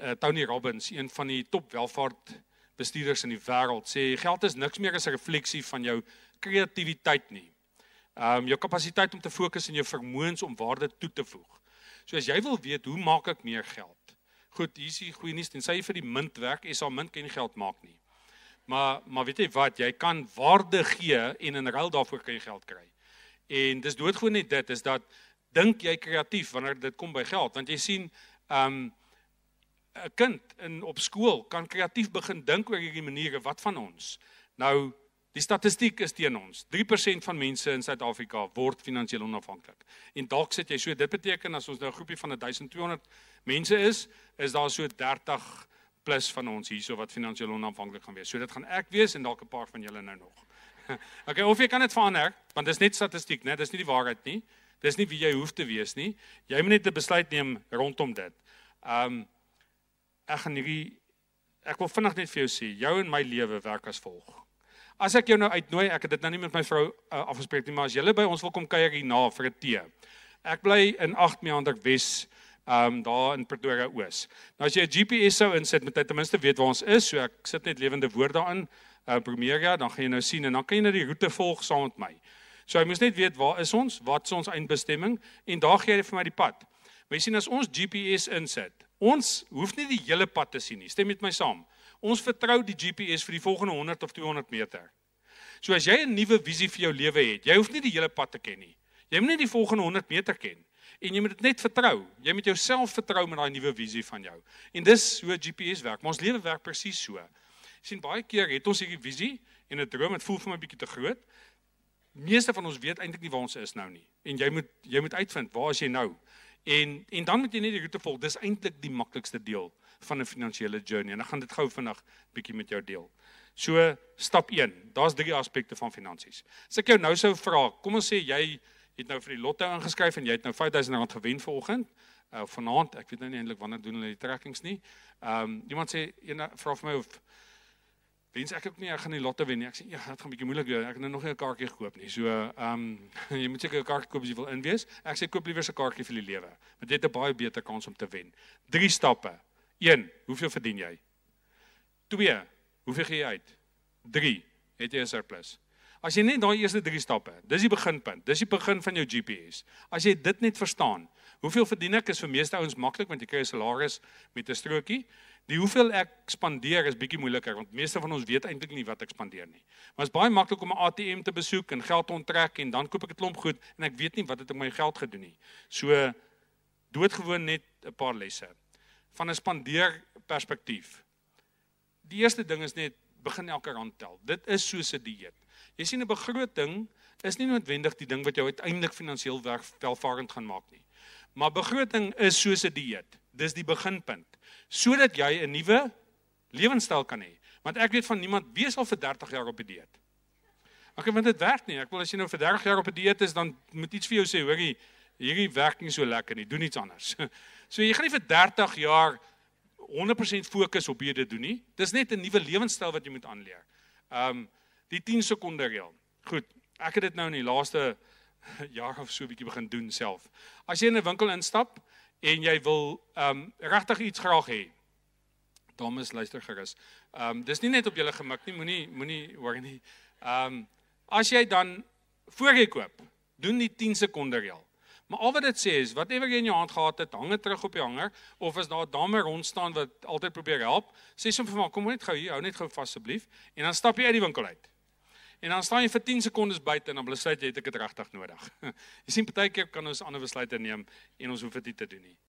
uh, Tony Robbins, een van die top welvaart bestuurders in die wêreld, sê geld is niks meer as 'n refleksie van jou kreatiwiteit nie. Ehm um, jou kapasiteit om te fokus en jou vermoëns om waarde toe te voeg. So as jy wil weet hoe maak ek meer geld? Goed, hier is die goeie nuus, tensy jy vir die munt werk, is al munt kan nie geld maak nie. Maar maar weet jy wat, jy kan waarde gee en in ruil daarvoor kan jy geld kry. En dis doodgewoon net dit is dat dink jy kreatief wanneer dit kom by geld want jy sien ehm um, 'n kind in op skool kan kreatief begin dink oor hierdie maniere wat van ons. Nou die statistiek is teen ons. 3% van mense in Suid-Afrika word finansiëel onafhanklik. En dalk sit jy so dit beteken as ons nou 'n groepie van 1200 mense is, is daar so 30 plus van ons hierso wat finansiëel onafhanklik gaan wees. So dit gaan ek wees en dalk 'n paar van julle nou nog. okay, of jy kan dit verander, want dit is net statistiek, né? Dis nie die waarheid nie. Dis nie wie jy hoef te wees nie. Jy moet net 'n besluit neem rondom dit. Um ek gaan hierdie ek wil vinnig net vir jou sê, jou en my lewe werk as volg. As ek jou nou uitnooi, ek het dit nou nie met my vrou uh, afgespreek nie, maar as jy by ons wil kom kuier hier na vir 'n tee. Ek bly in 8 Meander Wes, um daar in Pretoria Oos. Nou as jy 'n GPS sou insit, moet jy ten minste weet waar ons is, so ek sit net lewende woorde daarin. Uh Primeria, dan gaan jy nou sien en dan kan jy nou die roete volg saam met my. So jy moet net weet waar is ons, wat is ons eindbestemming en daar gee jy vir my die pad. Maar jy sien as ons GPS insit, Ons hoef nie die hele pad te sien nie. Stem met my saam. Ons vertrou die GPS vir die volgende 100 of 200 meter. So as jy 'n nuwe visie vir jou lewe het, jy hoef nie die hele pad te ken nie. Jy moet net die volgende 100 meter ken en jy moet dit net vertrou. Jy moet jouself vertrou met daai nuwe visie van jou. En dis hoe GPS werk. Maar ons lewe werk presies so. Sien baie keer het ons hierdie visie en 'n droom, dit voel vir my bietjie te groot. Meeste van ons weet eintlik nie waar ons is nou nie. En jy moet jy moet uitvind, waar is jy nou? En en dan moet jy net die roete volg. Dis eintlik die maklikste deel van 'n finansiële journey. En ek gaan dit gou vinnig bietjie met jou deel. So stap 1. Daar's drie aspekte van finansies. As ek jou nou sou vra, kom ons sê jy het nou vir die lotto ingeskryf en jy het nou R5000 gewen vanoggend. Uh vanaand, ek weet nou nie eintlik wanneer doen hulle die trekkings nie. Ehm um, iemand sê een vra vir my of wens ek ook nie ek gaan die lotte wen nie. Ek sê ja, dit gaan bietjie moeilik wees. Ek het nou nog nie 'n kaartjie gekoop nie. So, ehm um, jy moet seker 'n kaartjie koop as jy wil inwees. Ek sê koop liewer 'n kaartjie vir die lewe. Want dit het 'n baie beter kans om te wen. Drie stappe. 1. Hoeveel verdien jy? 2. Hoeveel gee jy uit? 3. Het jy 'n surplus? As jy net daai eerste 3 stappe, dis die beginpunt. Dis die begin van jou GPS. As jy dit net verstaan, hoeveel verdien ek is vir meeste ouens maklik want jy kry 'n salaris met 'n strokie. Die hoeveel ek spandeer is bietjie moeiliker want meeste van ons weet eintlik nie wat ek spandeer nie. Maar dit is baie maklik om 'n ATM te besoek en geld te onttrek en dan koop ek 'n klomp goed en ek weet nie wat het ek met my geld gedoen nie. So doodgewoon net 'n paar lesse van 'n spandeer perspektief. Die eerste ding is net begin elke rand tel. Dit is soos 'n dieet. Jy sien 'n begroting is nie noodwendig die ding wat jou uiteindelik finansiëel welvarend gaan maak nie. Maar begroting is soos 'n dieet. Dis die beginpunt sodat jy 'n nuwe lewenstyl kan hê. Want ek weet van niemand wie sal vir 30 jaar op 'n dieet. Ek weet dit werk nie. Ek wil as jy nou vir 30 jaar op 'n dieet is, dan moet iets vir jou sê, hoorie, hierdie werk nie so lekker nie. Doen iets anders. So jy gaan nie vir 30 jaar 100% fokus op hierde doen nie. Dis net 'n nuwe lewenstyl wat jy moet aanleer. Um die 10 sekonde reël. Goed. Ek het dit nou in die laaste jaar of so 'n bietjie begin doen self. As jy in 'n winkel instap, en jy wil ehm um, regtig iets graag hê. Dames luister gerus. Ehm um, dis nie net op julle gemik nie, moenie moenie hoor nie. Ehm um, as jy dan voor jy koop, doen die 10 sekonde reël. Maar al wat dit sê is whatever jy in jou hand gehad het, hang dit terug op die hanger of as daar 'n dame rond staan wat altyd probeer help, sê soms vir my kom net gou hier, hou net gou vas asseblief en dan stap jy uit die winkel uit. En dan staan jy vir 10 sekondes buite en dan besluit jy het ek dit regtig nodig. Jy sien partykeer kan ons ander besluite neem en ons hoef dit nie te doen nie.